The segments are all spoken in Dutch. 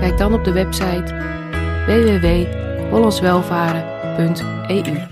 Kijk dan op de website www.hollandswelvaren.eu.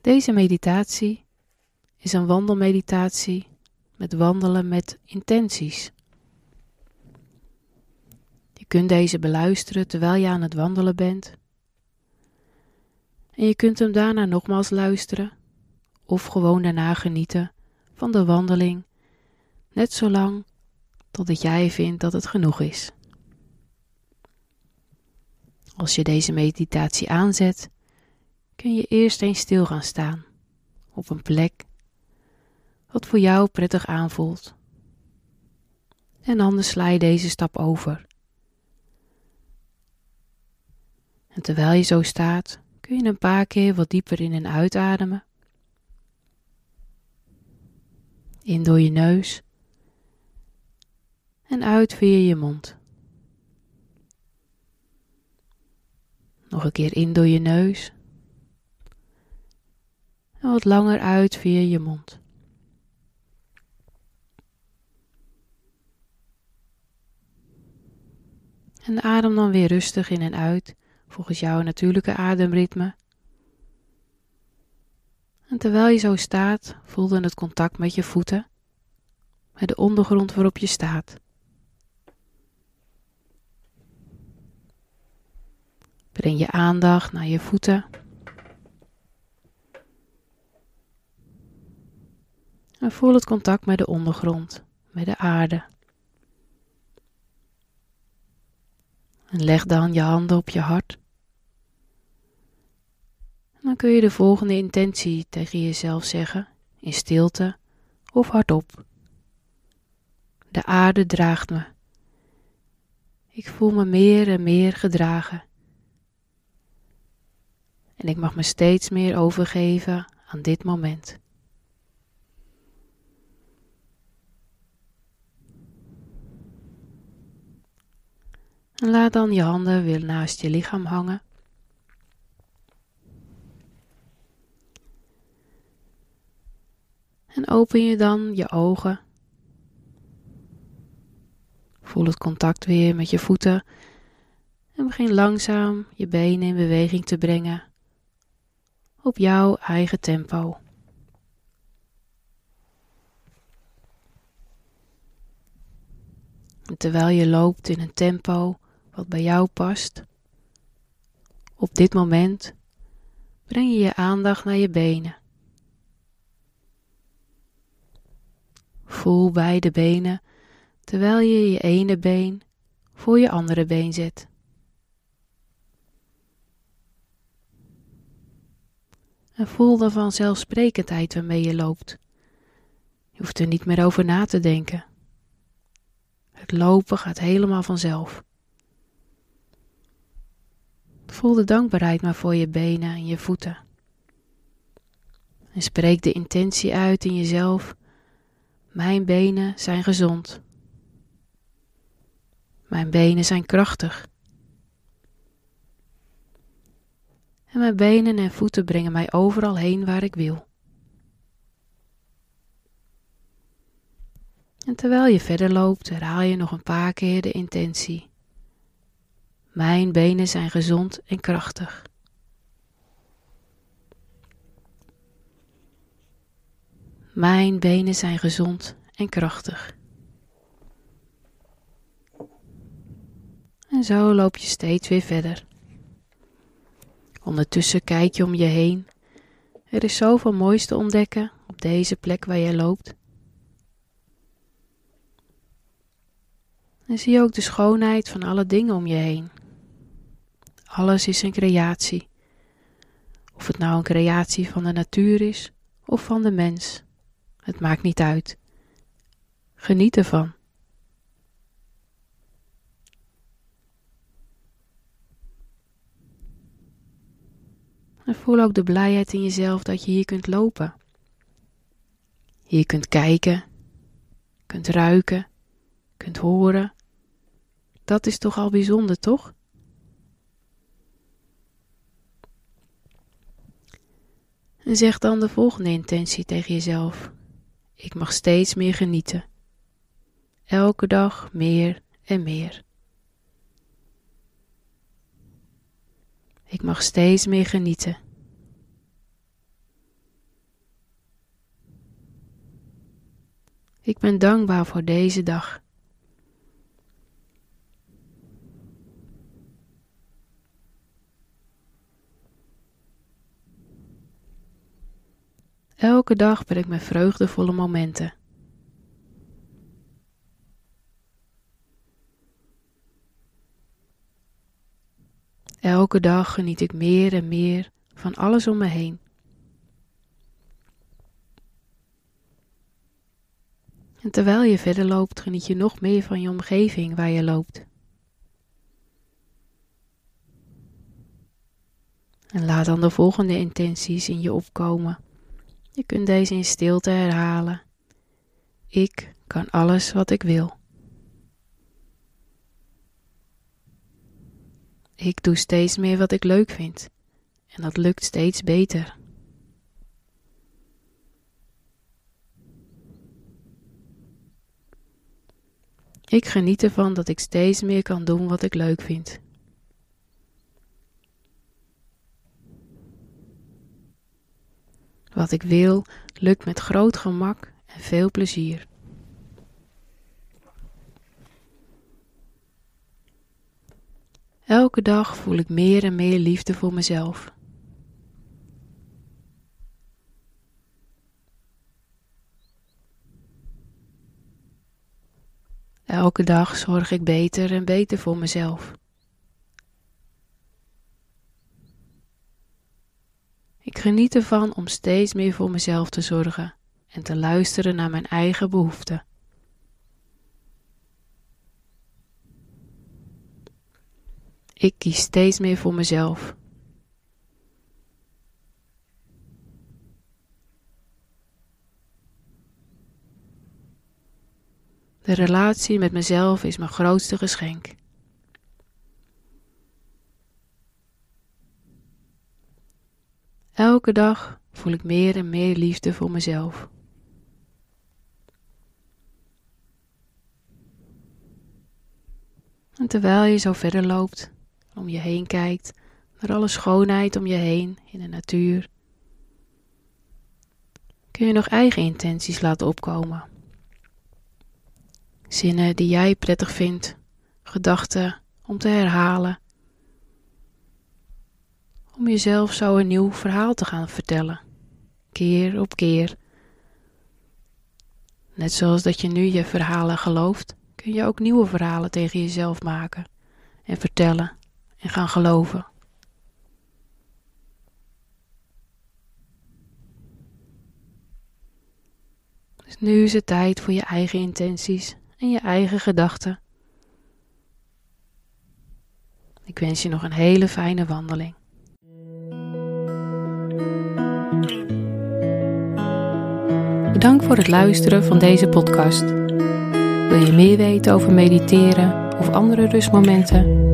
Deze meditatie is een wandelmeditatie met wandelen met intenties. Je kunt deze beluisteren terwijl je aan het wandelen bent en je kunt hem daarna nogmaals luisteren of gewoon daarna genieten van de wandeling, net zolang totdat jij vindt dat het genoeg is. Als je deze meditatie aanzet, kun je eerst eens stil gaan staan op een plek wat voor jou prettig aanvoelt. En anders sla je deze stap over. En terwijl je zo staat, kun je een paar keer wat dieper in en uitademen. In door je neus en uit via je mond. Nog een keer in door je neus en wat langer uit via je mond. En adem dan weer rustig in en uit volgens jouw natuurlijke ademritme. En terwijl je zo staat, voel dan het contact met je voeten, met de ondergrond waarop je staat. Breng je aandacht naar je voeten. En voel het contact met de ondergrond, met de aarde. En leg dan je handen op je hart. Dan kun je de volgende intentie tegen jezelf zeggen, in stilte of hardop. De aarde draagt me. Ik voel me meer en meer gedragen. En ik mag me steeds meer overgeven aan dit moment. En laat dan je handen weer naast je lichaam hangen. En open je dan je ogen. Voel het contact weer met je voeten. En begin langzaam je benen in beweging te brengen. Op jouw eigen tempo. En terwijl je loopt in een tempo wat bij jou past. Op dit moment breng je je aandacht naar je benen. Voel beide benen terwijl je je ene been voor je andere been zet. En voel de vanzelfsprekendheid waarmee je loopt. Je hoeft er niet meer over na te denken. Het lopen gaat helemaal vanzelf. Voel de dankbaarheid maar voor je benen en je voeten. En spreek de intentie uit in jezelf. Mijn benen zijn gezond. Mijn benen zijn krachtig. En mijn benen en voeten brengen mij overal heen waar ik wil. En terwijl je verder loopt, herhaal je nog een paar keer de intentie. Mijn benen zijn gezond en krachtig. Mijn benen zijn gezond en krachtig. En zo loop je steeds weer verder. Ondertussen kijk je om je heen. Er is zoveel moois te ontdekken op deze plek waar je loopt. En zie ook de schoonheid van alle dingen om je heen. Alles is een creatie. Of het nou een creatie van de natuur is of van de mens. Het maakt niet uit. Geniet ervan. En voel ook de blijheid in jezelf dat je hier kunt lopen. Hier kunt kijken, kunt ruiken, kunt horen. Dat is toch al bijzonder, toch? En zeg dan de volgende intentie tegen jezelf. Ik mag steeds meer genieten. Elke dag meer en meer. Ik mag steeds meer genieten. Ik ben dankbaar voor deze dag. Elke dag ben ik met vreugdevolle momenten. Elke dag geniet ik meer en meer van alles om me heen. En terwijl je verder loopt, geniet je nog meer van je omgeving waar je loopt. En laat dan de volgende intenties in je opkomen. Je kunt deze in stilte herhalen. Ik kan alles wat ik wil. Ik doe steeds meer wat ik leuk vind en dat lukt steeds beter. Ik geniet ervan dat ik steeds meer kan doen wat ik leuk vind. Wat ik wil, lukt met groot gemak en veel plezier. Elke dag voel ik meer en meer liefde voor mezelf. Elke dag zorg ik beter en beter voor mezelf. Ik geniet ervan om steeds meer voor mezelf te zorgen en te luisteren naar mijn eigen behoeften. Ik kies steeds meer voor mezelf. De relatie met mezelf is mijn grootste geschenk. Elke dag voel ik meer en meer liefde voor mezelf. En terwijl je zo verder loopt, om je heen kijkt, naar alle schoonheid om je heen in de natuur, kun je nog eigen intenties laten opkomen. Zinnen die jij prettig vindt, gedachten om te herhalen om jezelf zo een nieuw verhaal te gaan vertellen, keer op keer. Net zoals dat je nu je verhalen gelooft, kun je ook nieuwe verhalen tegen jezelf maken en vertellen en gaan geloven. Dus nu is het tijd voor je eigen intenties en je eigen gedachten. Ik wens je nog een hele fijne wandeling. Bedankt voor het luisteren van deze podcast. Wil je meer weten over mediteren of andere rustmomenten?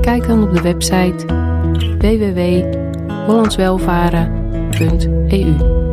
Kijk dan op de website www.hollandswelvaren.eu